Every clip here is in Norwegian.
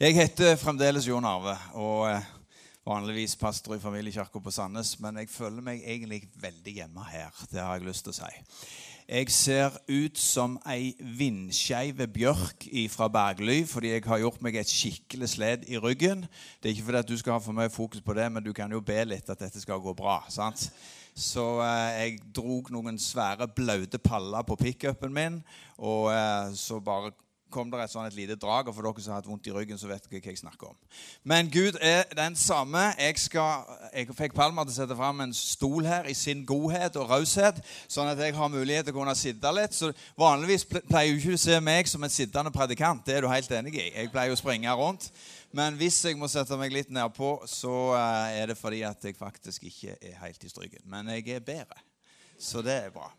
Jeg heter fremdeles Jon Arve og eh, vanligvis pastor i familiekirka på Sandnes, men jeg føler meg egentlig veldig hjemme her. Det har jeg lyst til å si. Jeg ser ut som ei vindskeiv bjørk fra Bergly fordi jeg har gjort meg et skikkelig sled i ryggen. Det er ikke fordi at du skal ha for mye fokus på det, men du kan jo be litt at dette skal gå bra. sant? Så eh, jeg drog noen svære, blaute paller på pickupen min, og eh, så bare kom det et, sånn et lite drag. Og for dere som har hatt vondt i ryggen, så vet dere hva jeg snakker om. Men Gud er den samme. Jeg, skal, jeg fikk Palmer til å sette fram en stol her i sin godhet og raushet, sånn at jeg har mulighet til å kunne sitte litt. Så Vanligvis pleier du ikke å se meg som en sittende predikant. Det er du helt enig i. Jeg pleier å springe rundt. Men hvis jeg må sette meg litt nedpå, så eh, er det fordi at jeg faktisk ikke er helt i stryken. Men jeg er bedre. Så det er bra.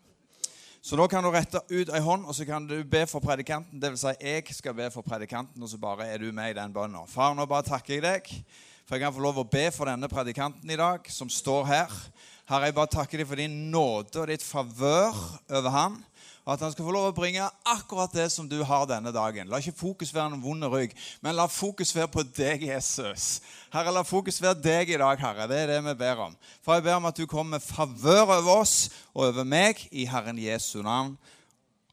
Så da kan du rette ut ei hånd, og så kan du be for predikanten. Det vil si, jeg skal be for predikanten, og så bare er du med i den bønnen. Far, nå bare takker jeg deg for jeg kan få lov å be for denne predikanten i dag, som står her. Herre, jeg bare takker deg for din nåde og ditt favør over han. Og at han skal få lov å bringe akkurat det som du har denne dagen. La ikke fokus være en vond rygg, men la fokus være på deg, Jesus. Herre, la fokus være deg i dag, Herre. Det er det vi ber om. For jeg ber om at du kommer med favør over oss og over meg i Herren Jesu navn.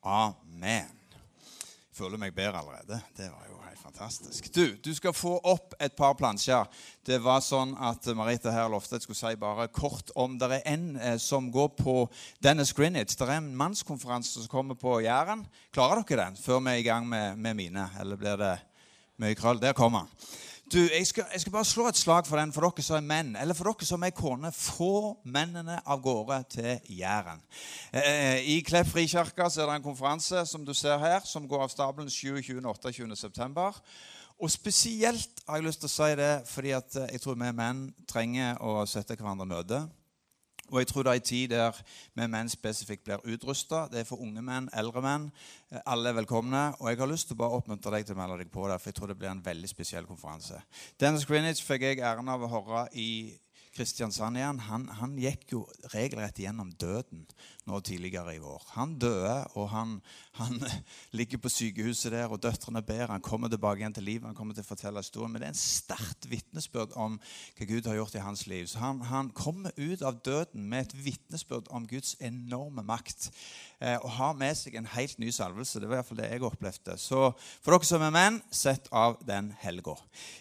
Amen. Jeg føler meg bedre allerede. Det var jo Fantastisk. Du, du skal få opp et par plansjer. Det var sånn at Marita her lovte jeg skulle si bare kort om Det er en eh, som går på Dennis Greenwich. Det er en mannskonferanse som kommer på Jæren. Klarer dere den før vi er i gang med, med mine? Eller blir det mye krøll? Der kommer han. Du, jeg skal, jeg skal, bare slå et slag for den for dere som er menn, eller for dere som er kone. Få mennene av gårde til Jæren. Eh, I Klepp frikirke er det en konferanse som du ser her, som går av stabelen 27. 28. september. Og spesielt har jeg lyst til å si det fordi at jeg tror vi menn trenger å sette hverandre møte. Og jeg tror det er en tid der vi menn spesifikt blir utrusta. Det er for unge menn, eldre menn. Eh, alle er velkomne. Og jeg har lyst til å bare oppmuntre deg til å melde deg på det, for jeg tror det blir en veldig spesiell konferanse. Dennis Greenwich fikk jeg æren av å høre i Kristiansand igjen. Han, han gikk jo regelrett gjennom døden nå tidligere i år. Han døde, og han, han ligger på sykehuset der, og døtrene ber. Han kommer tilbake igjen til livet, han kommer til å fortelle historien. Men det er en sterkt vitnesbyrd om hva Gud har gjort i hans liv. Så han, han kommer ut av døden med et vitnesbyrd om Guds enorme makt. Eh, og har med seg en helt ny salvelse. Det var iallfall det jeg opplevde. Så for dere som er menn, sett av den helga.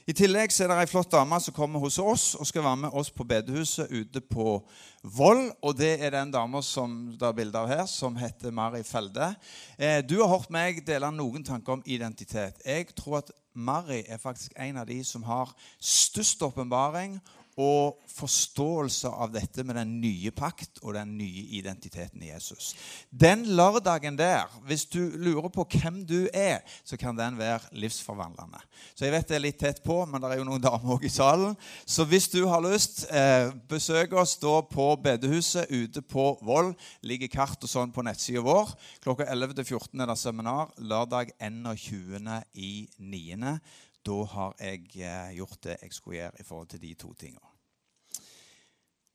I tillegg så er det ei flott dame som kommer hos oss og skal være med oss på bedehuset ute på Vold. Og det er den dama som det er bilde av her, som heter Mari Felde. Eh, du har hørt meg dele noen tanker om identitet. Jeg tror at Mari er faktisk en av de som har størst åpenbaring og forståelse av dette med den nye pakt og den nye identiteten i Jesus. Den lørdagen der, hvis du lurer på hvem du er, så kan den være livsforvandlende. Så jeg vet det er litt tett på, men det er jo noen damer òg i salen. Så hvis du har lyst, eh, besøk oss da på bedehuset ute på Voll. Ligger kart og sånn på nettsida vår. Klokka 11 til 14 er det seminar. Lørdag 21. i 9. Da har jeg eh, gjort det jeg skulle gjøre i forhold til de to tingene.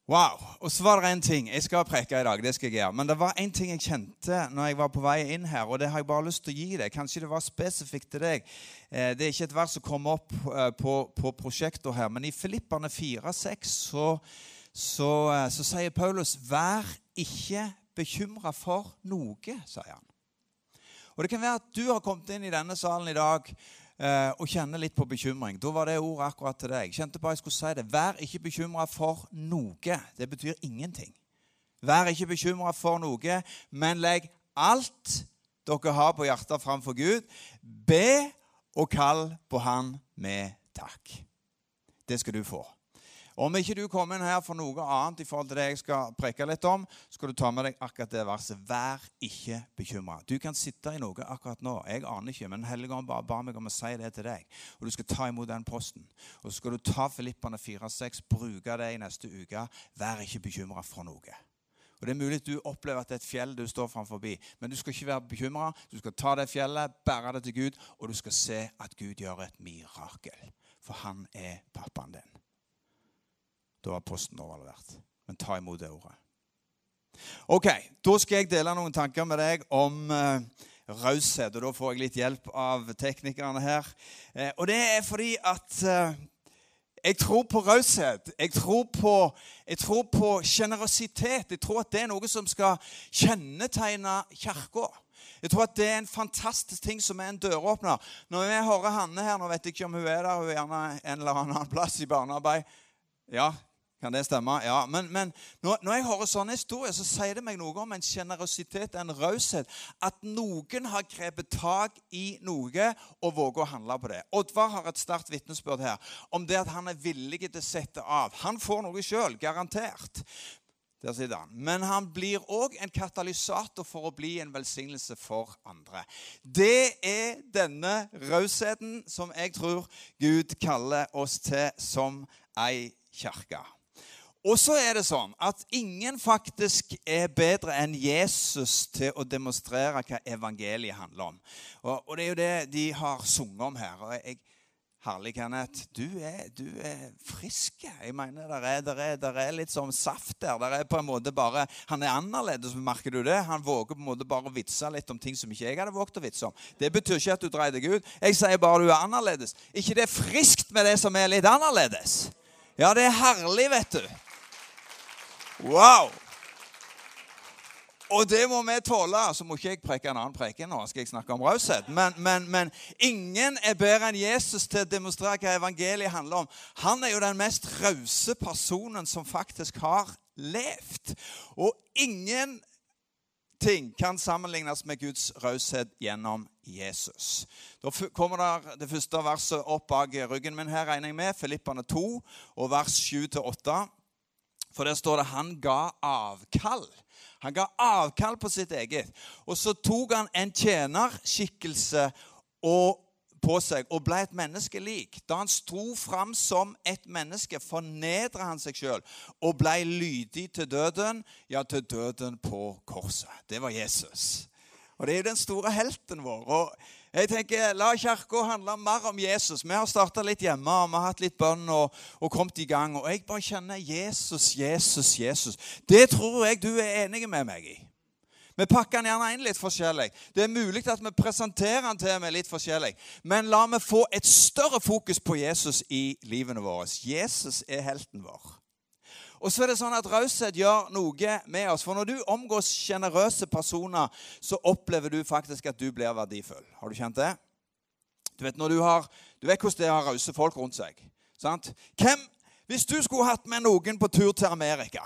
Wow. Og så var det en ting. Jeg skal preke i dag. det skal jeg gjøre. Men det var en ting jeg kjente når jeg var på vei inn her, og det har jeg bare lyst til å gi deg. Kanskje det var spesifikt til deg. Eh, det er ikke et vers som kommer opp eh, på, på prosjektet her, men i Filippane 4,6 så, så, så sier Paulus 'Vær ikke bekymra for noe', sier han. Og Det kan være at du har kommet inn i denne salen i dag og kjenner litt på bekymring. Da var det ordet akkurat til deg. Kjente bare jeg skulle si det. Vær ikke bekymra for noe. Det betyr ingenting. Vær ikke bekymra for noe, men legg alt dere har på hjertet framfor Gud. Be og kall på Han med takk. Det skal du få. Om ikke du kommer inn her for noe annet i forhold til det jeg skal preke litt om, skal du ta med deg akkurat det verset. Vær ikke bekymra. Du kan sitte i noe akkurat nå. Jeg aner ikke, men Helligånd bare ba meg om å si det til deg. Og du skal ta imot den posten. Og så skal du ta Filippene 4-6, bruke det i neste uke. Vær ikke bekymra for noe. Og Det er mulig at du opplever at det er et fjell du står framfor, men du skal ikke være bekymra. Du skal ta det fjellet, bære det til Gud, og du skal se at Gud gjør et mirakel. For han er pappaen din. Da har posten overlevert. Men ta imot det ordet. Ok, Da skal jeg dele noen tanker med deg om eh, raushet. Og da får jeg litt hjelp av teknikerne her. Eh, og det er fordi at eh, jeg tror på raushet. Jeg tror på, sjenerøsitet. Jeg, Jeg tror at det er noe som skal kjennetegne Kirka. Jeg tror at det er en fantastisk ting som er en døråpner. Når vi hører Hanne her, nå vet jeg ikke om hun er der, hun er gjerne en eller annen plass i barnearbeid. Ja, kan det stemme? Ja, Men, men når, når, jeg hører sånne historier, så sier det meg noe om en sjenerøsitet, en raushet. At noen har grepet tak i noe og våger å handle på det. Oddvar har et sterkt vitnesbyrd her om det at han er villig til å sette av. Han får noe sjøl, garantert. Der sitter han. Men han blir òg en katalysator for å bli en velsignelse for andre. Det er denne rausheten som jeg tror Gud kaller oss til som ei kirke. Og så er det sånn at ingen faktisk er bedre enn Jesus til å demonstrere hva evangeliet handler om. Og, og det er jo det de har sunget om her. og jeg, Herlig, Kenneth. Du er, du er frisk. Jeg mener, der er, der, er, der er, litt sånn saft der. der er på en måte bare, Han er annerledes, merker du det? Han våger på en måte bare å vitse litt om ting som ikke jeg hadde våget å vitse om. Det betyr ikke at du dreier deg ut. Jeg sier bare du er annerledes. Ikke det er friskt med det som er litt annerledes? Ja, det er herlig, vet du. Wow! Og det må vi tåle. Så må ikke jeg preke en annen preke nå. skal jeg snakke om raushet. Men, men, men, ingen er bedre enn Jesus til å demonstrere hva evangeliet handler om. Han er jo den mest rause personen som faktisk har levd. Og ingenting kan sammenlignes med Guds raushet gjennom Jesus. Da kommer det første verset opp bak ryggen min her, regner jeg med. Filippane 2, og vers 7-8. For der står det han ga avkall. Han ga avkall på sitt eget. Og så tok han en tjenerskikkelse på seg og ble et menneske lik. Da han sto fram som et menneske, fornedra han seg sjøl og ble lydig til døden, ja, til døden på korset. Det var Jesus. Og det er jo den store helten vår. og jeg tenker, La kirka handle mer om Jesus. Vi har starta litt hjemme, og vi har hatt litt bønn og, og, kommet i gang. Og jeg bare kjenner Jesus, Jesus, Jesus. Det tror jeg du er enig med meg i. Vi pakker den gjerne inn litt forskjellig. Det er mulig at vi presenterer den til meg litt forskjellig. Men la meg få et større fokus på Jesus i livene våre. Jesus er helten vår. Og så er det sånn at Raushet gjør noe med oss. For når du omgås sjenerøse personer, så opplever du faktisk at du blir verdifull. Har du kjent det? Du vet, du, har, du vet hvordan det er å ha rause folk rundt seg. Sant? Hvem, hvis du skulle hatt med noen på tur til Amerika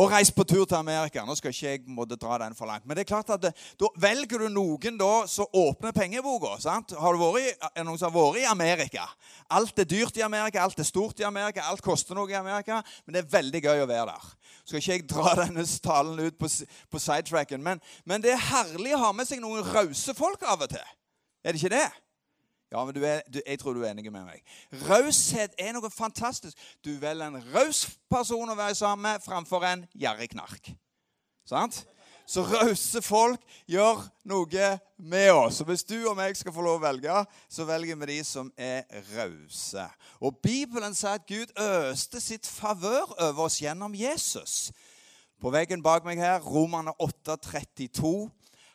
og reist på tur til Amerika. Nå skal ikke jeg måtte dra den for langt. Men det er klart at det, da velger du noen da som åpner pengeboka. Har du vært, er noen som har vært i Amerika? Alt er dyrt i Amerika, alt er stort i Amerika, alt koster noe i Amerika. Men det er veldig gøy å være der. Skal ikke jeg dra denne talen ut på, på sidetracken. Men, men det er herlig å ha med seg noen rause folk av og til. Er det ikke det? Ja, men er, du, jeg tror du er enig med meg. Raushet er noe fantastisk. Du velger en raus person å være sammen med framfor en gjerrigknark. Sant? Så rause folk gjør noe med oss. Og Hvis du og meg skal få lov å velge, så velger vi de som er rause. Og Bibelen sier at Gud øste sitt favør over oss gjennom Jesus. På veggen bak meg her, Romane 8, 32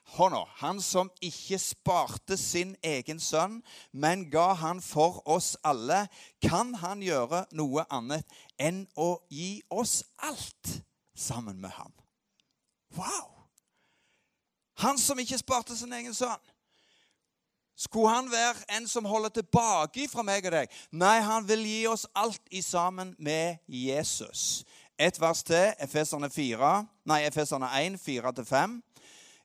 hånda. Han som ikke sparte sin egen sønn, men ga han for oss alle. Kan han gjøre noe annet enn å gi oss alt sammen med ham? Wow! Han som ikke sparte sin egen sønn. Skulle han være en som holder tilbake fra meg og deg? Nei, han vil gi oss alt i sammen med Jesus. Et vers til, Efeserne 4, nei, Efeserne 1, 4-5.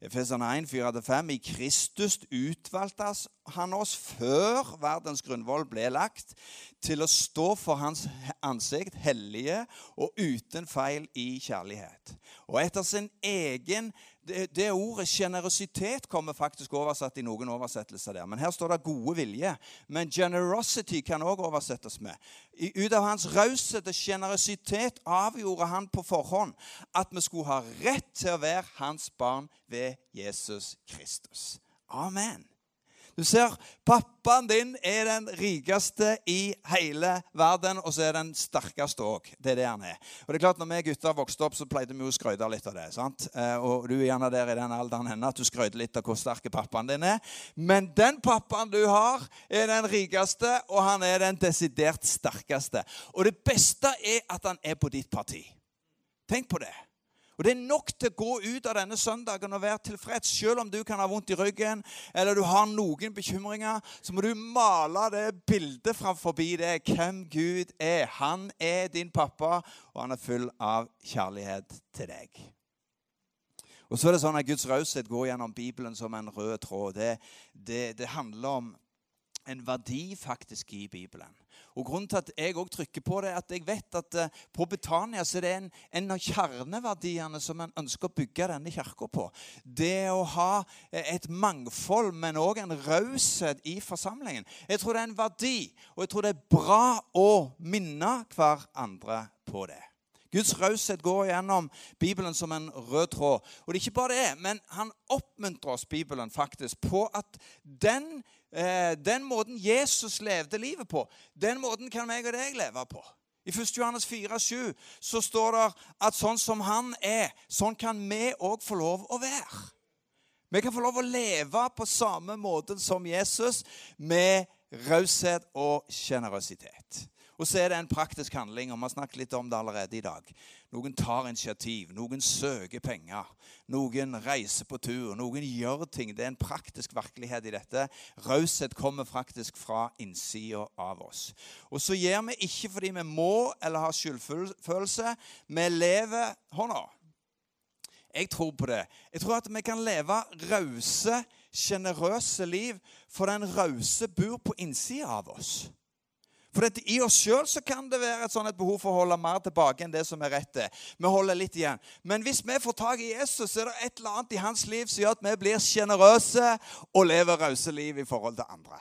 Efeserne 1, 4-5. I Kristus utvalgte han oss før verdens grunnvoll ble lagt, til å stå for hans ansikt, hellige og uten feil i kjærlighet. Og etter sin egen det, det ordet generøsitet kommer faktisk oversatt i noen oversettelser der. Men her står det gode vilje. Men generosity kan også oversettes med. I, ut av hans raushet og generøsitet avgjorde han på forhånd at vi skulle ha rett til å være hans barn ved Jesus Kristus. Amen. Du ser, pappaen din er den rikeste i hele verden, og så er den sterkeste òg. Det er det han er. Og det er klart, når vi gutter vokste opp, så pleide vi å skryte litt av det. sant? Eh, og du er gjerne der i den alderen henne at du skryter litt av hvor sterk pappaen din er. Men den pappaen du har, er den rikeste, og han er den desidert sterkeste. Og det beste er at han er på ditt parti. Tenk på det. Og Det er nok til å gå ut av denne søndagen og være tilfreds. Selv om du kan ha vondt i ryggen eller du har noen bekymringer, så må du male det bildet framfor det hvem Gud er. Han er din pappa, og han er full av kjærlighet til deg. Og så er det sånn at Guds raushet går gjennom Bibelen som en rød tråd. Det, det, det handler om en verdi faktisk i Bibelen. Og Grunnen til at jeg også trykker på det, er at jeg vet at uh, på Betania så er det en, en, av kjerneverdiene som en ønsker å bygge denne kirka på. Det å ha eh, et mangfold, men òg en raushet i forsamlingen. Jeg tror det er en verdi, og jeg tror det er bra å minne hver andre på det. Guds raushet går gjennom Bibelen som en rød tråd. Og det er ikke bare det, men han oppmuntrer oss Bibelen faktisk på at den eh, den måten Jesus levde livet på, den måten kan meg og deg leve på. I 1. Johannes 4, 7 så står det at sånn som han er, sånn kan vi òg få lov å være. Vi kan få lov å leve på samme måte som Jesus, med raushet og sjenerøsitet. Og så er det en praktisk handling, og vi har snakket litt om det allerede i dag. Noen tar initiativ, noen søker penger, noen reiser på tur, noen gjør ting. Det er en praktisk virkelighet i dette. Raushet kommer faktisk fra innsida av oss. Og så gjør vi ikke fordi vi må eller har skyldfølelse. Vi lever hånda. Jeg tror på det. Jeg tror at vi kan leve rause, sjenerøse liv, for den rause bor på innsida av oss. For dette, I oss sjøl kan det være et, sånt, et behov for å holde mer tilbake enn det som er rett. Vi holder litt igjen. Men hvis vi får tak i Jesus, så er det et eller annet i hans liv som gjør at vi blir sjenerøse og lever rause liv i forhold til andre.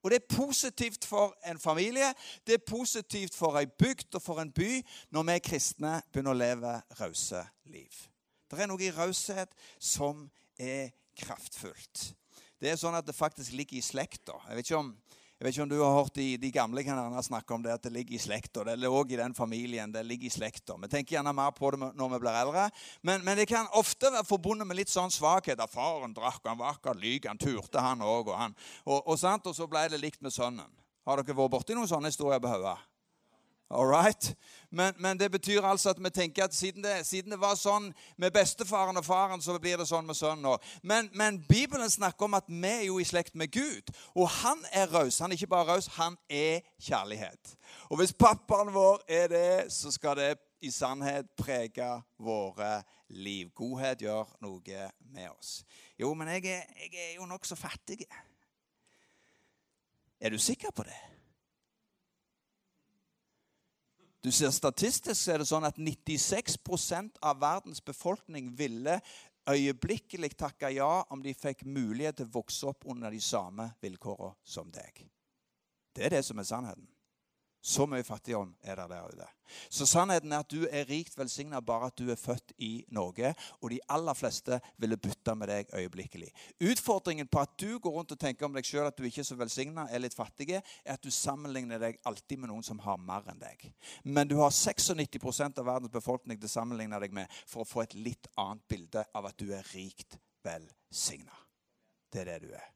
Og Det er positivt for en familie, det er positivt for ei bygd og for en by når vi kristne begynner å leve rause liv. Det er noe i raushet som er kraftfullt. Det er sånn at det faktisk ligger i slekta. Jeg vet ikke om jeg vet ikke om du har hørt de, de gamle kan snakke om det at det ligger i slekta. Det lå i den familien. det ligger i slekta. Vi tenker gjerne mer på det når vi blir eldre. Men, men det kan ofte være forbundet med litt sånn svakhet. At faren drakk, han var akkurat lyk, han turte, han òg. Og, og, og, og, så ble det likt med sønnen. Har dere vært borti noen sånne historier på hodet? Alright? Men, men, det betyr altså at vi tenker at siden det, siden det, var sånn med bestefaren og faren, så blir det sånn med sønnen òg. Men, men, Bibelen snakker om at vi er jo i slekt med Gud. Og han er raus. Han er ikke bare raus, han er kjærlighet. Og hvis pappaen vår er det, så skal det i sannhet prege våre liv. Godhet gjør noe med oss. Jo, men jeg er, jeg er jo nokså fattig. Er du sikker på det? Du ser Statistisk er det sånn at 96% av verdens befolkning ville øyeblikkelig takke ja om de fikk mulighet til å vokse opp under de samme vilkårene som deg. Det er det som er sannheten. Så mye fattigdom er det der ute. Så sannheten er at du er rikt velsigna bare at du er født i Norge. Og de aller fleste ville bytte med deg øyeblikkelig. Utfordringen på at du går rundt og tenker om deg sjøl at du ikke er så velsigna, er litt fattige, er at du sammenligner deg alltid med noen som har mer enn deg. Men du har 96 av verdens befolkning til å sammenligne deg med for å få et litt annet bilde av at du er rikt velsigna. Det er det du er.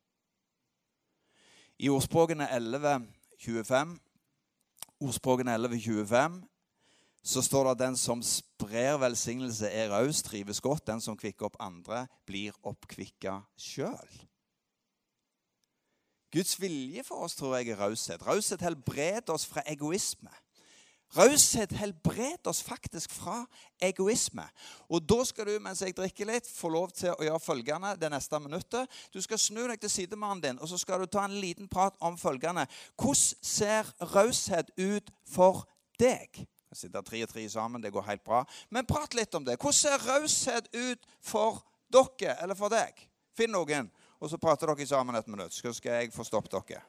I ordspråkene 11, 25 ordspråkene 11.25 så står det at den som sprer velsignelse, er raus, trives godt. Den som kvikker opp andre, blir oppkvikka sjøl. Guds vilje for oss tror jeg er raushet. Raushet helbreder oss fra egoisme. Raushet helbreder oss faktisk fra egoisme. Og da skal du mens jeg drikker litt, få lov til å gjøre følgende det neste minuttet. Du skal snu deg til sidemannen din og så skal du ta en liten prat om følgende. Hvordan ser raushet ut for deg? Jeg sitter tre og tre sammen, det går helt bra. Men prat litt om det. Hvordan ser raushet ut for dere eller for deg? Finn noen, og så prater dere sammen et minutt. Så skal jeg få stoppet dere.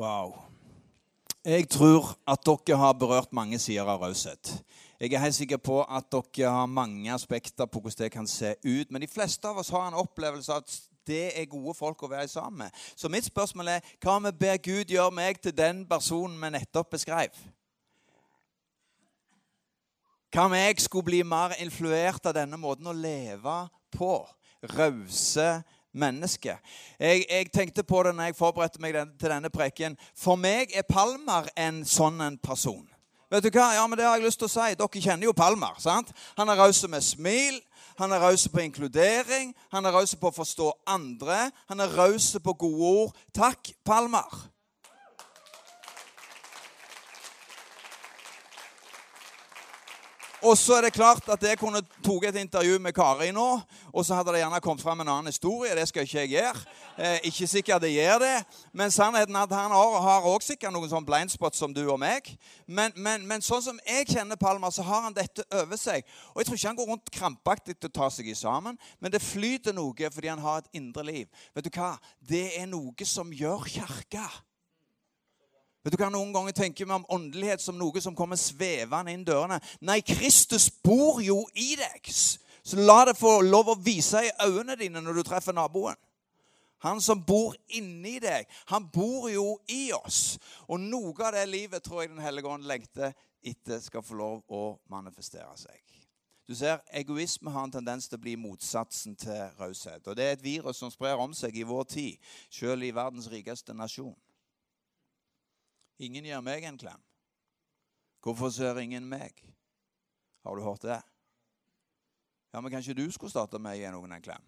Wow. Jeg tror at dere har berørt mange sider av raushet. Jeg er helt sikker på at dere har mange aspekter på hvordan det kan se ut. Men de fleste av oss har en opplevelse av at det er gode folk å være sammen med. Så mitt spørsmål er hva vi ber Gud gjøre meg til den personen vi nettopp beskrev? Hva om jeg skulle bli mer influert av denne måten å leve på? Rause mennesker. Jeg, jeg, tenkte på det når jeg forberedte meg til denne preken. For meg er Palmer en sånn en person. Vet du hva? Ja, men det har jeg lyst til å si. Dere kjenner jo Palmer. sant? Han er raus med smil. Han er raus på inkludering. Han er raus på å forstå andre. Han er raus på gode ord. Takk, Palmer. Og så er det klart at jeg kunne tatt et intervju med Kari nå, og så hadde det gjerne kommet fram en annen historie. Det skal ikke jeg gjøre. Eh, ikke sikkert det gjør det, men sannheten er at han har også sikkert noen sånn blindspot som du og meg. Men, men, men, sånn som jeg kjenner Palmer, så har han dette over seg. Og jeg tror ikke han går rundt krampaktig til å ta seg i sammen, men det flyter noe fordi han har et indre liv. Vet du hva? Det er noe som gjør kirka. Vet du hva Noen ganger tenker vi om åndelighet som noe som kommer svevende inn dørene. Nei, Kristus bor jo i deg. Så la det få lov å vise i øynene dine når du treffer naboen. Han som bor inni deg, han bor jo i oss. Og noe av det livet tror jeg Den hellige ånd lengter etter skal få lov å manifestere seg. Du ser, Egoisme har en tendens til å bli motsatsen til raushet. Og det er et virus som sprer om seg i vår tid, selv i verdens rikeste nasjon. Ingen gir meg en klem. Hvorfor ser ingen meg? Har du hørt det? Ja, men Kanskje du skulle starte med å gi noen en klem?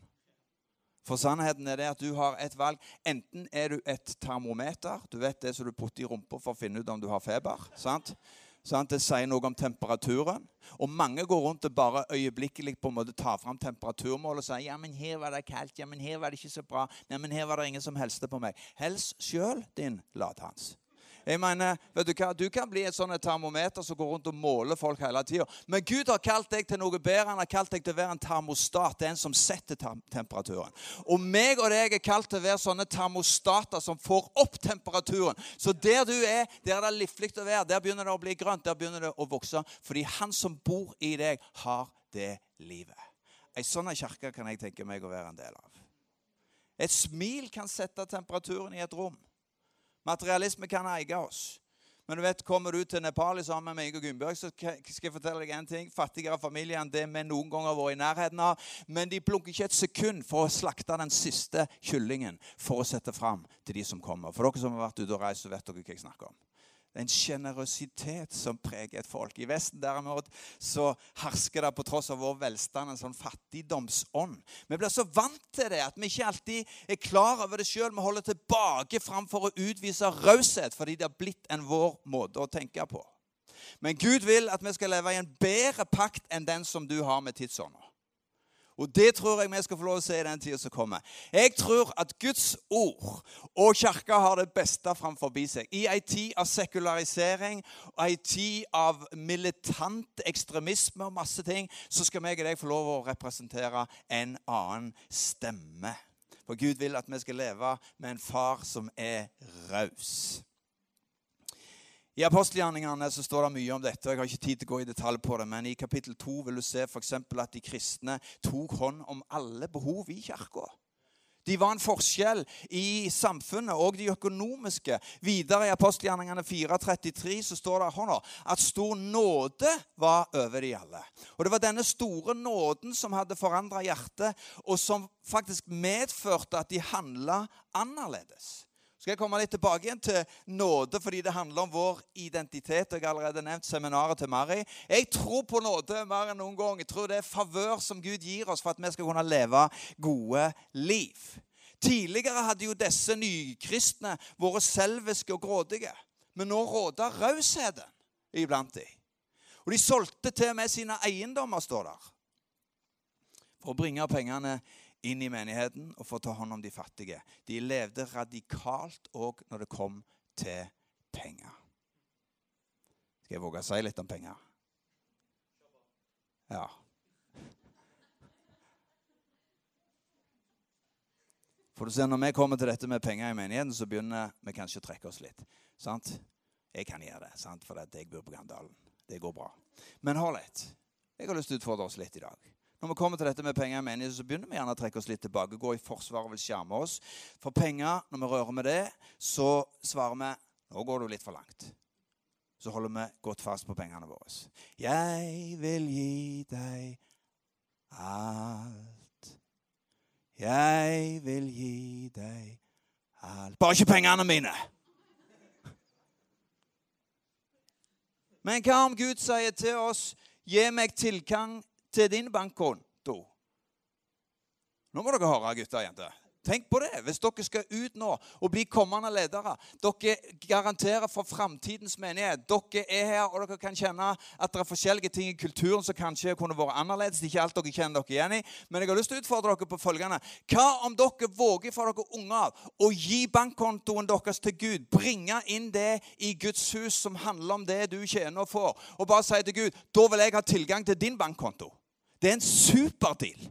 For sannheten er det at du har et valg. Enten er du et termometer. Du vet det som du putter i rumpa for å finne ut om du har feber. sant? Sånn, det sier noe om temperaturen. Og mange går rundt og bare øyeblikkelig på en måte tar fram temperaturmål og sier ja, men her var det kaldt, ja, men her var det ikke så bra, ja, men her var det ingen som helste på meg. Hels sjøl, din lathans. Jeg mener, vet Du hva? Du kan bli et sånt termometer som går rundt og måler folk hele tida. Men Gud har kalt deg til noe bedre. Han har kalt deg til å være en termostat. Det er en som setter temperaturen. Og meg og deg er kalt til å være sånne termostater som får opp temperaturen. Så der du er, der er det livlig å være. Der begynner det å bli grønt. Der begynner det å vokse. Fordi han som bor i deg, har det livet. Ei sånn kirke kan jeg tenke meg å være en del av. Et smil kan sette temperaturen i et rom. Materialisme kan eie oss. Men du vet, kommer du til Nepal sammen med meg og Gunnbjørg, så skal jeg fortelle deg en ting. Fattigere familie enn det vi noen ganger har vært i nærheten av. Men de plunker ikke et sekund for å slakte den siste kyllingen for å sette fram til de som kommer. For dere som har vært ute og reist, så vet dere hva jeg snakker om. Det er en sjenerøsitet som preger et folk. I Vesten derimot så hersker det på tross av vår velstand en sånn fattigdomsånd. Vi blir så vant til det at vi ikke alltid er klar over det sjøl. Vi holder tilbake framfor å utvise raushet fordi det har blitt en vår måte å tenke på. Men Gud vil at vi skal leve i en bedre pakt enn den som du har med tidsånda. Og det tror jeg vi skal få lov til å se i den tida som kommer. Jeg tror at Guds ord og kirka har det beste framfor seg. I ei tid av sekularisering og ei tid av militant ekstremisme og masse ting, så skal meg og deg få lov å representere en annen stemme. For Gud vil at vi skal leve med en far som er raus. I apostelgjerningene så står det mye om dette. og Jeg har ikke tid til å gå i detalj på det, men i kapittel 2 vil du se for at de kristne tok hånd om alle behov i kirka. De var en forskjell i samfunnet og de økonomiske. Videre i apostelgjerningene 4.33 så står det hånda, at stor nåde var over de alle. Og Det var denne store nåden som hadde forandra hjertet, og som faktisk medførte at de handla annerledes skal jeg komme litt tilbake igjen til nåde, fordi det handler om vår identitet. Jeg har allerede nevnt seminaret til Mari. Jeg tror på nåde mer enn noen gang. Jeg tror det er favør som Gud gir oss for at vi skal kunne leve gode liv. Tidligere hadde jo disse nykristne vært selviske og grådige. Men nå råder rausheten iblant dem. Og de solgte til med sine eiendommer, står der, for å bringe pengene inn i menigheten og for å ta hånd om de fattige. De levde radikalt òg når det kom til penger. Skal jeg våge å si litt om penger? Ja. For du ser, Når vi kommer til dette med penger i menigheten, så begynner vi kanskje å trekke oss litt. sant? Jeg kan gjøre det, sant? for jeg bor på Gandalen. Det går bra. Men hold litt. Jeg har lyst til å utfordre oss litt i dag. Når vi kommer til dette med penger i menigheten, så begynner vi gjerne å trekke oss litt tilbake. Gå i forsvar og vil skjerme oss. For penger, når vi rører med det, så svarer vi nå går du litt for langt. Så holder vi godt fast på pengene våre. Jeg vil gi deg alt. Jeg vil gi deg alt Bare ikke pengene mine! Men hva om Gud sier til oss 'Gi meg tilgang til din bankkonto'? Nå må dere høre, gutter og jenter. Tenk på det hvis dere skal ut nå og bli kommende ledere. Dere garanterer for framtidens menighet. Dere er her, og dere kan kjenne at det er forskjellige ting i kulturen som kanskje kunne vært annerledes. Det er ikke alt dere kjenner dere igjen i. Men jeg har lyst til å utfordre dere på følgende. Hva om dere våger for dere unge av å gi bankkontoen deres til Gud? Bringe inn det i Guds hus som handler om det du tjener og får. Og bare si til Gud da vil jeg ha tilgang til din bankkonto. Det er en superdeal.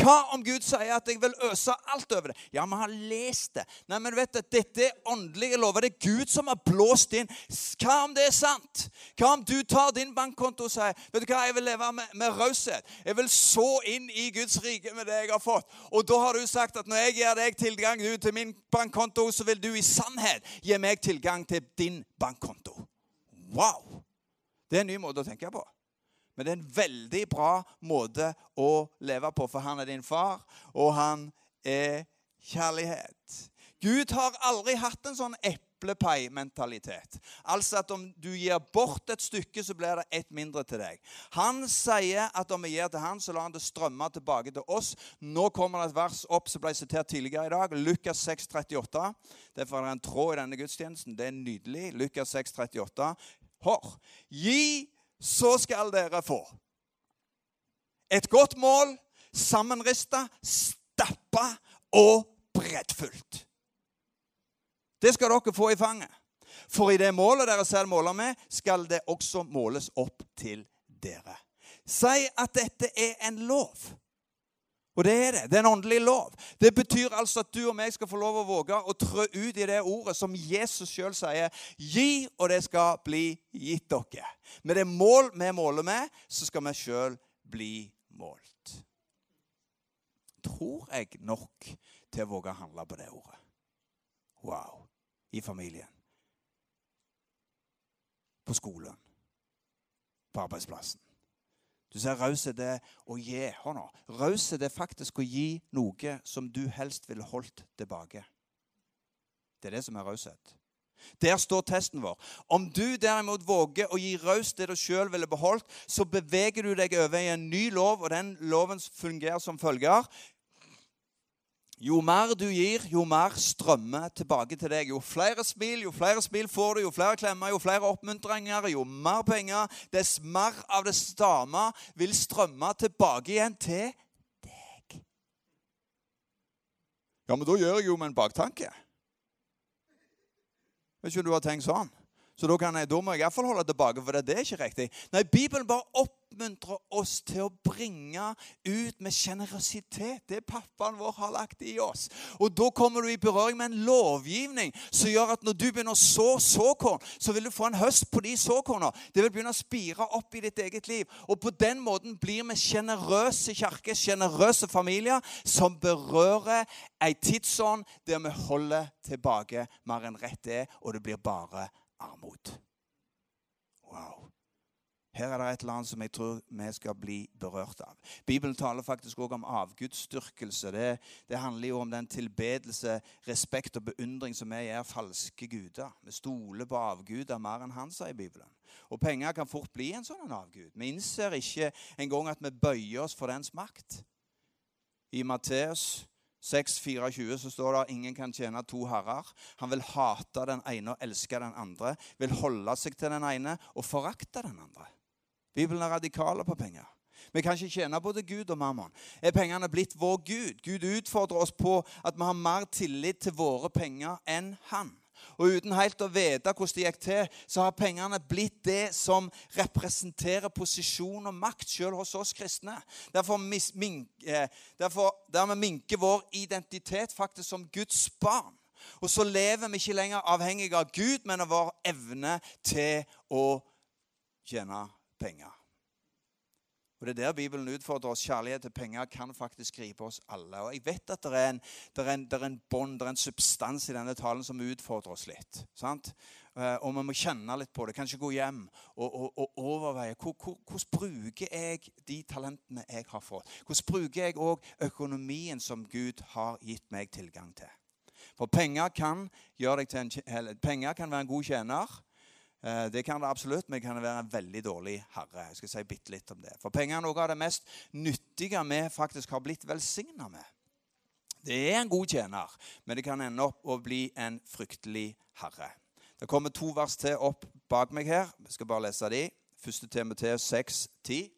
Hva om Gud sier at jeg vil øse alt over det? Ja, vi har lest det. Nei, men vet du, Dette er åndelige lover. Det er Gud som har blåst inn. Hva om det er sant? Hva om du tar din bankkonto og sier vet du hva, jeg vil leve med, med raushet? Jeg vil så inn i Guds rike med det jeg har fått. Og da har du sagt at når jeg gir deg tilgang til min bankkonto, så vil du i sannhet gi meg tilgang til din bankkonto. Wow! Det er en ny måte å tenke på. Men det er en veldig bra måte å leve på, for han er din far, og han er kjærlighet. Gud har aldri hatt en sånn eplepai-mentalitet. Altså at om du gir bort et stykke, så blir det ett mindre til deg. Han sier at om vi gir til han, så lar han det strømme tilbake til oss. Nå kommer det et vers opp som ble sitert tidligere i dag. Lukas 6, 38. Derfor er det en tråd i denne gudstjenesten. Det er nydelig. Lukas 6, 38. Hør. Gi så skal dere få. Et godt mål, sammenrista, stappa og breddfullt. Det skal dere få i fanget. For i det målet dere selv måler med, skal det også måles opp til dere. Si at dette er en lov. Og det er det. Det er en åndelig lov. Det betyr altså at du og meg skal få lov å våge å trø ut i det ordet som Jesus sjøl sier. Gi, og det skal bli gitt dere. Med det mål vi måler med, så skal vi sjøl bli målt. Tror jeg nok til å våge å handle på det ordet? Wow. I familien. På skolen. På arbeidsplassen. Du ser raushet det å gi. Nå. Raushet er faktisk å gi noe som du helst ville holdt tilbake. Det er det som er raushet. Der står testen vår. Om du derimot våger å gi raust det du sjøl ville beholdt, så beveger du deg over i en ny lov, og den loven fungerer som følger. Jo mer du gir, jo mer strømmer tilbake til deg. Jo flere smil, jo flere smil får du, jo flere klemmer, jo flere oppmuntringer, jo mer penger, dess mer av det samme vil strømme tilbake igjen til deg. Ja, men da gjør jeg jo med en baktanke. Vet ikke om du har tenkt sånn. Så da, jeg, da må jeg iallfall holde tilbake, for det er ikke riktig. Nei, Bibelen bare oppmuntrer oss til å bringe ut med sjenerøsitet det pappaen vår har lagt i oss. Og da kommer du i berøring med en lovgivning som gjør at når du begynner å så såkorn, så vil du få en høst på de såkornene. Det vil begynne å spire opp i ditt eget liv. Og på den måten blir vi sjenerøse kirker, sjenerøse familier, som berører ei tidsånd der vi holder tilbake mer enn rett er, og det blir bare armod. Wow. Her er det et eller annet som jeg tror vi skal bli berørt av. Bibelen taler faktisk også om avgudsdyrkelse. Det, det, handler jo om den tilbedelse, respekt og beundring som vi gjør falske guder. Vi stoler på avguder mer enn han, sier Bibelen. Og penger kan fort bli en sånn avgud. Vi innser ikke engang at vi bøyer oss for dens makt. I Matteus 6,24 så står det ingen kan tjene to herrer. Han vil hate den ene og elske den andre. Vil holde seg til den ene og forakte den andre. Bibelen er radikale på penger. Vi kan ikke tjene både Gud og mammon. Er pengene blitt vår Gud? Gud utfordrer oss på at vi har mer tillit til våre penger enn han. Og uten helt å vite hvordan det gikk til, så har pengene blitt det som representerer posisjon og makt selv hos oss kristne. Derfor, mink, eh, derfor dermed minker vår identitet faktisk som Guds barn. Og så lever vi ikke lenger avhengig av Gud, men av vår evne til å tjene penger. Og Det er der Bibelen utfordrer oss. Kjærlighet til penger kan faktisk gripe oss alle. Og Jeg vet at det er en, det er en, det er en bånd, det er en substans i denne talen som utfordrer oss litt. sant? Eh, og vi må kjenne litt på det. Kanskje gå hjem og, og, og overveie hvordan bruker jeg de talentene jeg har fått. Hvordan bruker jeg òg økonomien som Gud har gitt meg tilgang til. For penger kan, en, penger kan være en god tjener. Eh, det kan det absolutt, men det kan være en veldig dårlig herre. Jeg skal si bitte litt om det. For penger er noe av det mest nyttige vi faktisk har blitt velsigna med. Det er en god tjener, men det kan ende opp å bli en fryktelig herre. Det kommer to vers til opp bak meg her. Vi skal bare lese de. 1. Timoteus 6, 10.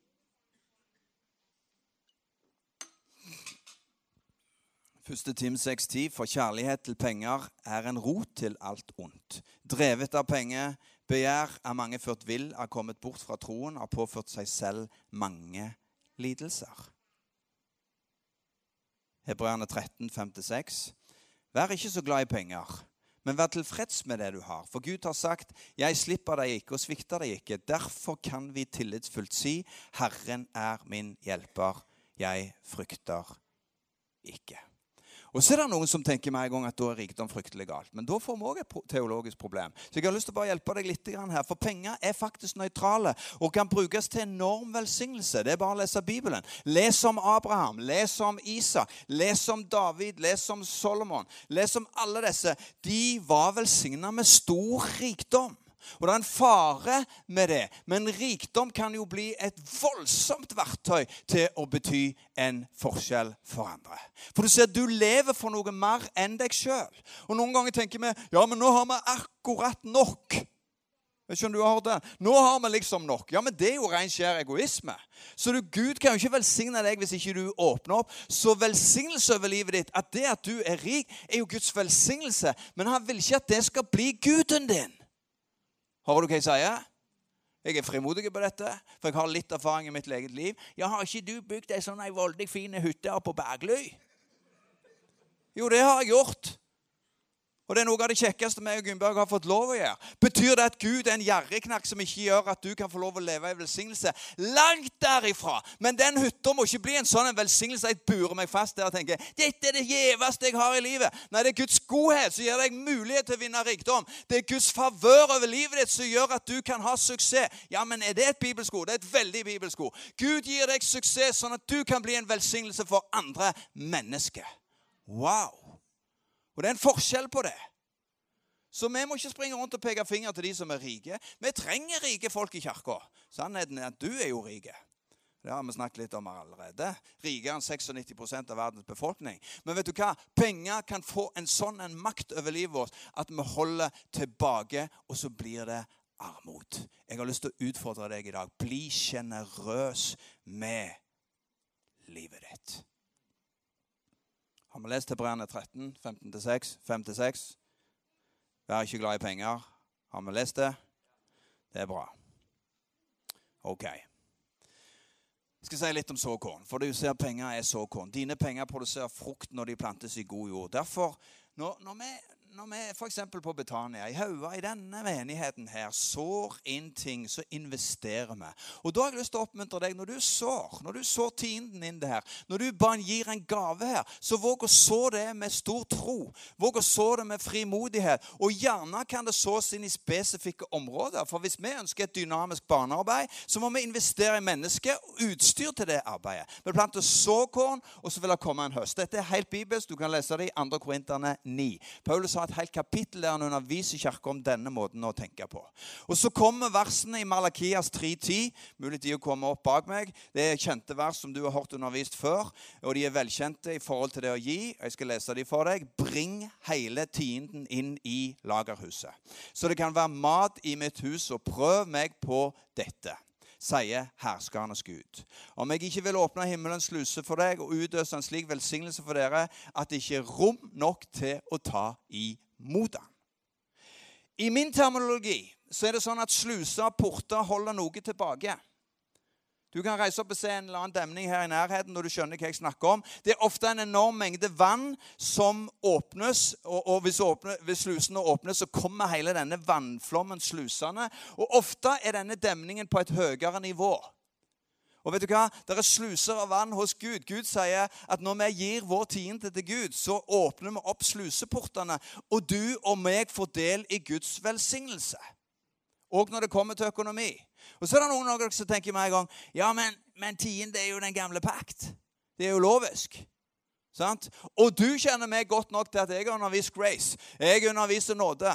Første Tim 6,10.: For kjærlighet til penger er en rot til alt ondt. Drevet av penger Begjær er mange ført vill, er kommet bort fra troen, har påført seg selv mange lidelser. Hebreerne 13, 5-6. Vær ikke så glad i penger, men vær tilfreds med det du har. For Gud har sagt, 'Jeg slipper deg ikke og svikter deg ikke'. Derfor kan vi tillitsfullt si, 'Herren er min hjelper. Jeg frykter ikke'. Og så er det noen som tenker med en gang at da er rikdom fryktelig galt. Men da får vi òg et teologisk problem. Så jeg har lyst til å bare hjelpe deg litt her. For penger er faktisk nøytrale og kan brukes til enorm velsignelse. Det er bare å lese Bibelen. Les om Abraham, les om Isak, les om David, les om Solomon. Les om alle disse. De var velsigna med stor rikdom. Og det er en fare med det. Men rikdom kan jo bli et voldsomt verktøy til å bety en forskjell for andre. For du ser, du lever for noe mer enn deg sjøl. Og noen ganger tenker vi ja, men nå har vi akkurat nok. Jeg skjønner du har hørt det? Nå har vi liksom nok. Ja, men Det er jo ren skjær egoisme. Så du, Gud kan jo ikke velsigne deg hvis ikke du åpner opp. Så velsignelse over livet ditt, at det at du er rik, er jo Guds velsignelse. Men han vil ikke at det skal bli guden din. Hører du hva jeg sier? Jeg er frimodig på dette, for jeg har litt erfaring i mitt eget liv. Ja, Har ikke du bygd ei sånn voldig fin hytte på Bergly? Jo, det har jeg gjort. Og det er noe av det kjekkeste vi og Gunnberg har fått lov å gjøre. Betyr det at Gud er en gjerrigknakk som ikke gjør at du kan få lov å leve i velsignelse? Langt derifra! Men den hytta må ikke bli en sånn en velsignelse jeg burer meg fast der og tenker dette er det gjeveste jeg har i livet. Nei, det er Guds godhet som gir deg mulighet til å vinne rikdom. Det er Guds favør over livet ditt som gjør at du kan ha suksess. Ja, men er det et bibelsko? Det er et veldig bibelsko. Gud gir deg suksess sånn at du kan bli en velsignelse for andre mennesker. Wow! Og det er en forskjell på det. Så vi må ikke springe rundt og peke finger til de som er rike. Vi trenger rike folk i kirka. Sannheten er at du er jo rik. Det har vi snakket litt om allerede. Rikere enn 96% av verdens befolkning. Men vet du hva? Penger kan få en sånn en makt over livet vårt at vi holder tilbake, og så blir det armod. Jeg har lyst til å utfordre deg i dag. Bli sjenerøs med livet ditt. Har vi lest Hebreerne 13, 15-6? 5-6? Vær ikke glad i penger. Har vi lest det? Det er bra. OK. Jeg skal si litt om såkorn. For du ser penger er såkorn. Dine penger produserer frukt når de plantes i god jord. Derfor, når, når vi når vi f.eks. på Betania, i Haua, i denne menigheten her, sår inn ting, så investerer vi. Og da har jeg lyst til å oppmuntre deg når du sår, når du sår tienden inn det her, når du bare gir en gave her, så våg å så det med stor tro. Våg å så det med frimodighet. Og gjerne kan det sås inn i spesifikke områder. For hvis vi ønsker et dynamisk barnearbeid, så må vi investere i mennesker og utstyr til det arbeidet. Vi planter såkorn, og så vil det komme en høst. Dette er helt bibelsk. Du kan lese det i 2. Korinterne 9. Paulus har et helt kapittel der han underviser kirka om denne måten å tenke på. Og Så kommer versene i Malakias 3.10. Mulig de å komme opp bak meg. Det er kjente vers som du har hørt undervist før. Og de er velkjente i forhold til det å gi. Jeg skal lese de for deg. Bring hele tienden inn i lagerhuset. Så det kan være mat i mitt hus, og prøv meg på dette sier herskernes Gud. Om jeg ikke vil åpne himmelens sluse for deg og utøse en slik velsignelse for dere at det ikke er rom nok til å ta imot den. I min terminologi så er det sånn at sluser og porter holder noe tilbake. Du kan reise opp og se en eller annen demning her i nærheten når du skjønner hva jeg snakker om. Det er ofte en enorm mengde vann som åpnes, og, og hvis, åpne, hvis, slusene åpnes, så kommer hele denne vannflommen slusende. Og ofte er denne demningen på et høyere nivå. Og vet du hva? Det er sluser av vann hos Gud. Gud sier at når vi gir vår tiende til Gud, så åpner vi opp sluseportene, og du og meg får del i Guds velsignelse. Og når det kommer til økonomi. Og så er det noen av dere som tenker meg en gang ja, men, men tiende er jo den gamle pakt. Det er jo lovisk. Sant? Og du kjenner meg godt nok til at jeg har undervist grace. Jeg underviser nåde.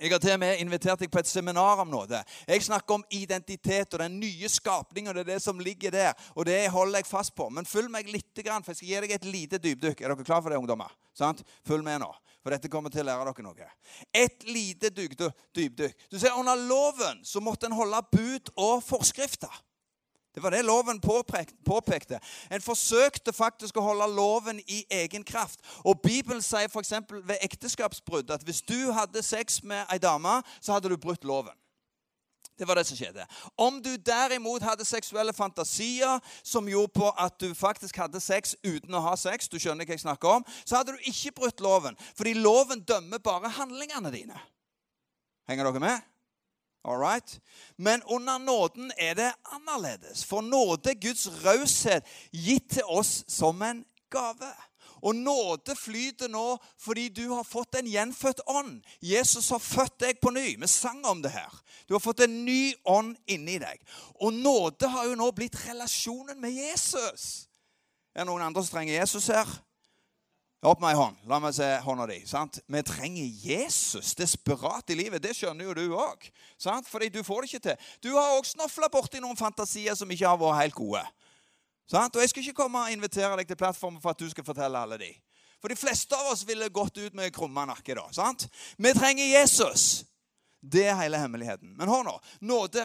Jeg har til og med invitert deg på et seminar om nåde. Jeg snakker om identitet og den nye skapningen. Det er det som ligger der, og det holder jeg fast på. Men følg meg litt, for jeg skal gi deg et lite dypdykk. Er dere klar for det, ungdommer? Sant? Følg med nå, for dette kommer til å lære dere noe. Et lite dypdykk. Du ser, Under loven så måtte en holde bud og forskrifter. Det var det loven påpekte. En forsøkte faktisk å holde loven i egen kraft. Og Bibelen sier f.eks. ved ekteskapsbrudd at hvis du hadde sex med ei dame, så hadde du brutt loven. Det var det som skjedde. Om du derimot hadde seksuelle fantasier som gjorde på at du faktisk hadde sex uten å ha sex, du skjønner hva jeg snakker om, så hadde du ikke brutt loven. Fordi loven dømmer bare handlingene dine. Henger dere med? All right? Men under nåden er det annerledes. For nåde, Guds raushet, gitt til oss som en gave. Og nåde flyter nå fordi du har fått en gjenfødt ånd. Jesus har født deg på ny. Vi sang om det her. Du har fått en ny ånd inni deg. Og nåde har jo nå blitt relasjonen med Jesus. Er det noen andre som trenger Jesus her? Opp med ei hånd. La meg se hånda di. sant? Vi trenger Jesus desperat i livet. Det skjønner jo du òg. Fordi du får det ikke til. Du har òg snofla borti noen fantasier som ikke har vært helt gode. Og Jeg skal ikke komme og invitere deg til plattformen for at du skal fortelle alle de. For de fleste av oss ville gått ut med krumma nakke. da, sant? Vi trenger Jesus. Det er hele hemmeligheten. Men hør nå.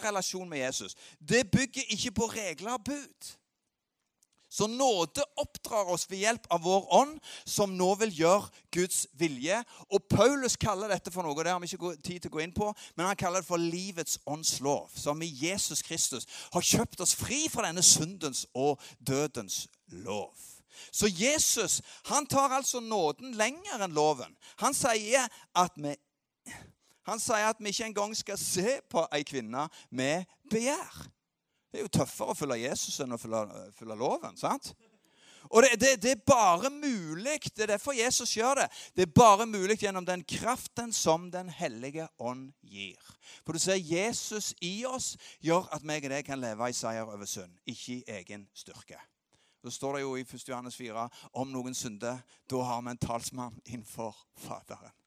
relasjon med Jesus. Det bygger ikke på regler og bud. Så nåde oppdrar oss ved hjelp av vår ånd, som nå vil gjøre Guds vilje. Og Paulus kaller dette for noe, det har vi ikke tid til å gå inn på, men han kaller det for livets åndslov, som i Jesus Kristus har kjøpt oss fri fra denne syndens og dødens lov. Så Jesus han tar altså nåden lenger enn loven. Han sier at vi, han sier at vi ikke engang skal se på ei kvinne med begjær. Det er jo tøffere å følge Jesus enn å følge, loven. sant? Og det, det, det, er bare mulig. Det er derfor Jesus gjør det. Det er bare mulig gjennom den kraften som Den hellige ånd gir. For du ser, Jesus i oss gjør at meg og deg kan leve i seier over synd, ikke i egen styrke. Så står det jo i 1. Johannes 4 om noen synder. Da har vi en talsmann innenfor Faderen.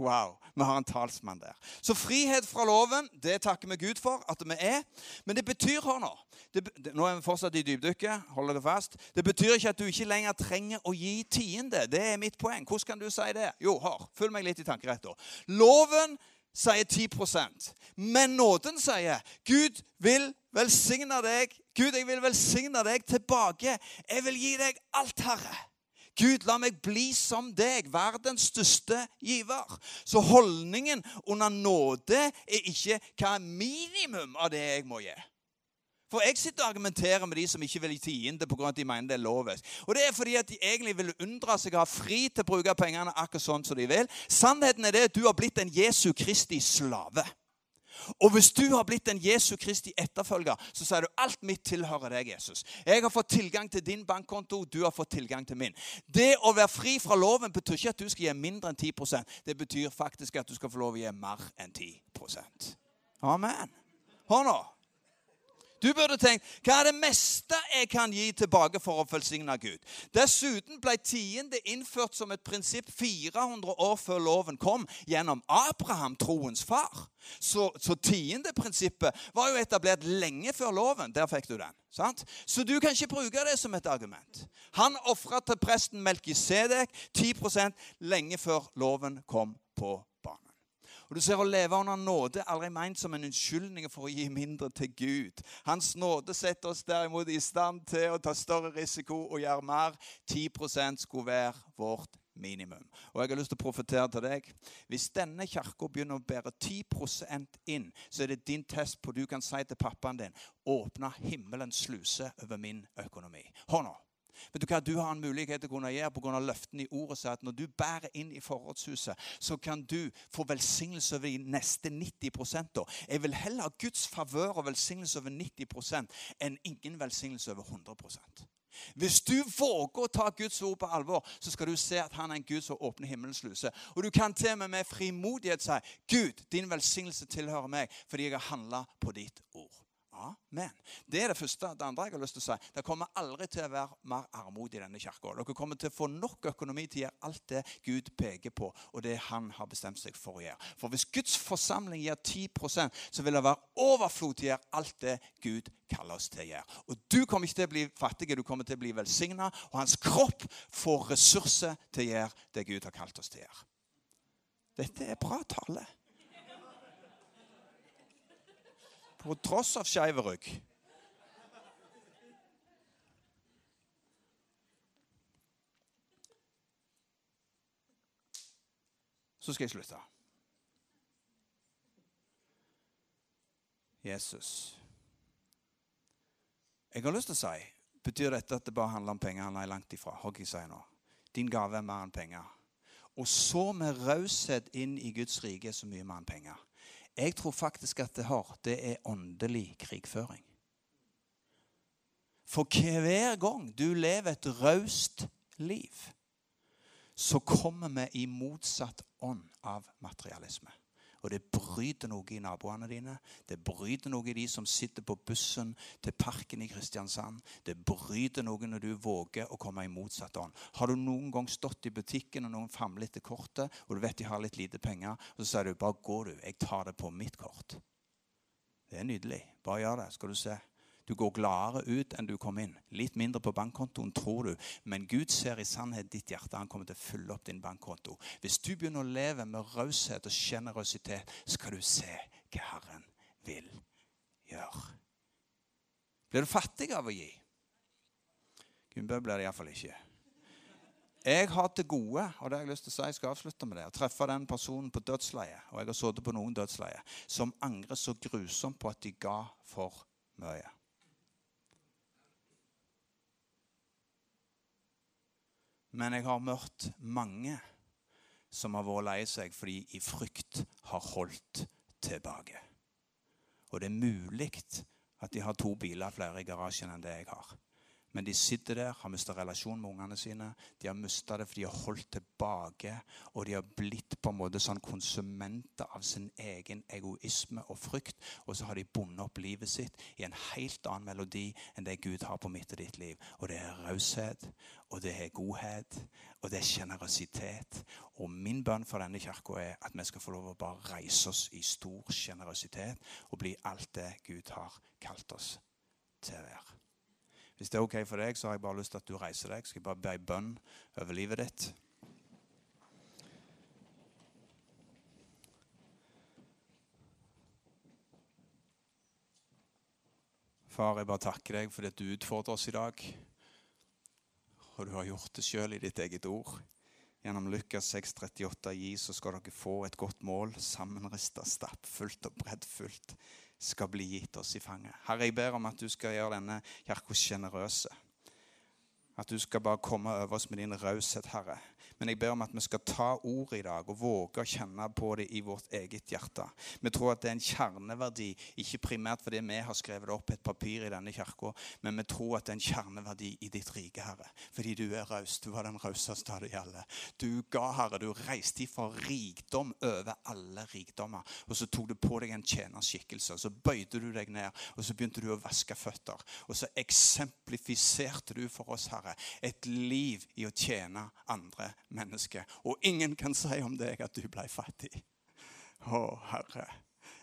Wow, vi har en talsmann der. Så frihet fra loven, det takker vi Gud for at vi er. Men det betyr hør nå det, Nå er vi fortsatt i dypdykket. Hold dere fast. Det betyr ikke at du ikke lenger trenger å gi tiende. Det er mitt poeng. Hvordan kan du si det? Jo, hør. Følg meg litt i tankeretta. Loven sier 10% men nåden sier Gud vil velsigne deg. Gud, jeg vil velsigne deg tilbake. Jeg vil gi deg alt, Herre. Gud, la meg bli som deg, verdens største giver. Så holdningen under nåde er ikke hva er minimum av det jeg må gi. For jeg sitter og argumenterer med de som ikke vil gi tiende pga. at de mener det er lovisk. Og det er fordi at de egentlig vil unndra seg å ha fri til å bruke pengene akkurat sånn som de vil. Sannheten er det at du har blitt en Jesu Kristi slave. Og hvis du har blitt en Jesu Kristi etterfølger, så sier du alt mitt tilhører deg, Jesus. Jeg har fått tilgang til din bankkonto, du har fått tilgang til min. Det å være fri fra loven betyr ikke at du skal gi mindre enn 10% Det betyr faktisk at du skal få lov å gi mer enn 10% Amen. Hør nå. Du burde tenkt hva er det meste jeg kan gi tilbake for å velsigne Gud? Dessuten ble tiende innført som et prinsipp 400 år før loven kom, gjennom Abraham, troens far. Så, så tiendeprinsippet var jo etablert lenge før loven. Der fikk du den. sant? Så du kan ikke bruke det som et argument. Han ofra til presten Melkisedek 10% lenge før loven kom på og du ser Å leve under nåde aldri meint som en unnskyldning for å gi mindre til Gud. Hans nåde setter oss derimot i stand til å ta større risiko og gjøre mer. 10% skulle være vårt minimum. Og jeg har lyst til å profetere til deg. Hvis denne kirka begynner å bære 10% inn, så er det din test på du kan si til pappaen din åpne himmelens sluse over min økonomi. Nå. Vet Du hva du har en mulighet til å kunne gjøre pga. løftene i ordet. Så at når du bærer inn i forrådshuset, så kan du få velsignelse over de neste 90 da. Jeg vil heller ha Guds favør og velsignelse over 90% enn ingen velsignelse over 100% hvis du våger å ta Guds ord på alvor, så skal du se at han er en Gud som åpner himmelens sluse. Og du kan til og med med frimodighet si Gud, din velsignelse tilhører meg fordi jeg har handla på ditt ord. Amen. Det er det første. Det andre jeg har lyst til å si, det kommer aldri til å være mer armod i denne kirka. Dere kommer til å få nok økonomi til å gjøre alt det Gud peker på, og det han har bestemt seg for å gjøre. For hvis Guds forsamling gir 10% så vil det være overflod til å gjøre alt det Gud kaller oss til å gjøre. Og du kommer ikke til å bli fattig, du kommer til å bli velsigna, og hans kropp får ressurser til å gjøre det Gud har kalt oss til å gjøre. Dette er bra tale. På tross av skeiv rygg. Så skal jeg slutte. Jesus. Jeg har lyst til å si Betyr dette at det bare handler om penger? Nei, langt ifra. Jeg sier nå? Din gave er mer enn penger. Og så med raushet inn i Guds rike er så mye mer enn penger. Jeg tror faktisk at det har, det er åndelig krigføring. For hver gang du lever et raust liv, så kommer vi i motsatt ånd av materialisme. Og det bryter noe i naboene dine. Det bryter noe i de som sitter på bussen til parken i Kristiansand. Det bryter noe når du våger å komme i motsatt ånd. Har du noen gang stått i butikken og noen famler etter kortet, og du vet de har litt lite penger, og så sier du bare gå, du. Jeg tar det på mitt kort. Det er nydelig. Bare gjør det, skal du se. Du går gladere ut enn du kom inn. Litt mindre på bankkontoen, tror du. Men Gud ser i sannhet ditt hjerte. Han kommer til å fylle opp din bankkonto. Hvis du begynner å leve med raushet og sjenerøsitet, skal du se hva Herren vil gjøre. Blir du fattig av å gi? Gunnbø blir det iallfall ikke. Jeg har til gode og det har jeg lyst til å si, jeg skal avslutte med det, å treffe den personen på dødsleiet, og jeg har sittet på noen dødsleier, som angrer så grusomt på at de ga for mye. Men jeg har møtt mange som har vært lei seg fordi i frykt har holdt tilbake. Og det er mulig at de har to biler flere i garasjen enn det jeg har. Men de sitter der, har mista relasjon med ungene sine. De har mista det fordi de har holdt tilbake. Og de har blitt på en måte sånn konsumenter av sin egen egoisme og frykt. Og så har de bundet opp livet sitt i en helt annen melodi enn det Gud har på mitt og ditt liv. Og det er raushet, og det er godhet, og det er sjenerøsitet. Og min bønn for denne kirka er at vi skal få lov å bare reise oss i stor sjenerøsitet og bli alt det Gud har kalt oss til å være. Hvis det er ok for deg, så har jeg bare lyst til at du reiser deg. Skal jeg bare be en bønn over livet ditt? Far, jeg bare takker deg fordi at du utfordrer oss i dag. Og du har gjort det sjøl i ditt eget ord. Gjennom Lukas 6,38 gi, så skal dere få et godt mål, sammenrista, stappfullt og breddfullt skal bli gitt oss i fanget. Herre, jeg ber om at du skal gjøre denne kirka sjenerøse. At du skal bare komme over oss med din raushet, Herre. Men jeg ber om at vi skal ta ordet i dag og våge å kjenne på det i vårt eget hjerte. Vi tror at det er en kjerneverdi, ikke primært fordi vi har skrevet opp et papir i denne kirka, men vi tror at det er en kjerneverdi i ditt rike, Herre. Fordi du er raus. Du var den rauseste av de alle. Du ga, Herre. Du reiste ifra rikdom over alle rikdommer. Og så tok du på deg en tjenerskikkelse. Så bøyde du deg ned, og så begynte du å vaske føtter. Og så eksemplifiserte du for oss, Herre, et liv i å tjene andre menneske. Og ingen kan si om deg at du ble fattig. Å, Herre.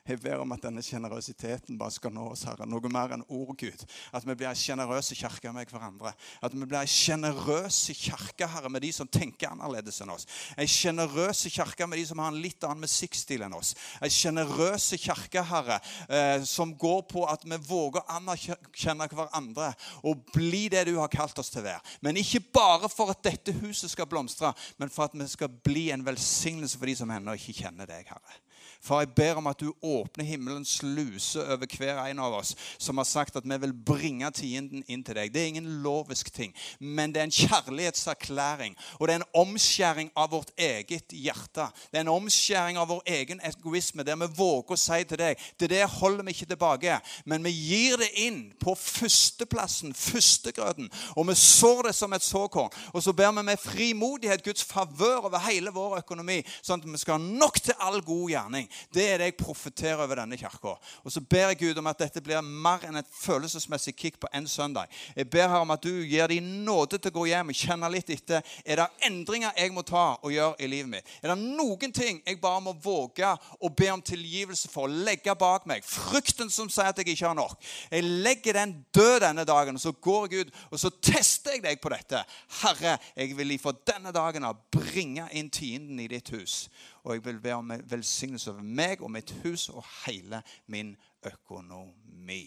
Jeg ber om at denne sjenerøsiteten bare skal nå oss, Herre. Noe mer enn ord, Gud. At vi blir ei sjenerøs kirke med hverandre. At vi blir ei sjenerøs kirke, Herre, med de som tenker annerledes enn oss. Ei sjenerøs kirke med de som har en litt annen musikkstil enn oss. Ei sjenerøs kirke, Herre, eh, som går på at vi våger å anerkjenne hverandre og bli det du har kalt oss til å være. Men ikke bare for at dette huset skal blomstre, men for at vi skal bli en velsignelse for de som ennå ikke kjenner deg, Herre. Far, jeg ber om at du åpner himmelens sluse over hver en av oss som har sagt at vi vil bringe tienden inn til deg. Det er ingen lovisk ting, men det er en kjærlighetserklæring. Og det er en omskjæring av vårt eget hjerte. Det er en omskjæring av vår egen egoisme, der vi våger å si til deg til det holder vi ikke tilbake, men vi gir det inn på førsteplassen, førstegrøten, og vi sår det som et såkorn. Og så ber vi med frimodighet Guds favør over hele vår økonomi, sånn at vi skal ha nok til all god gjerning. Det er det jeg profeterer over denne kirka. Og så ber jeg Gud om at dette blir mer enn et følelsesmessig kick på en søndag. Jeg ber her om at du gir dem nåde til å gå hjem og kjenne litt etter. Er det endringer jeg må ta og gjøre i livet mitt? Er det noen ting jeg bare må våge å be om tilgivelse for, å legge bak meg? Frykten som sier at jeg ikke har nok. Jeg legger den død denne dagen, og så går jeg ut og så tester jeg deg på dette. Herre, jeg vil ifra denne dagen av bringe inn tienden i ditt hus. Og jeg vil be om velsignelse over meg og mitt hus og hele min økonomi.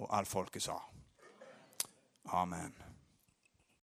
Og alt folket sa. Amen.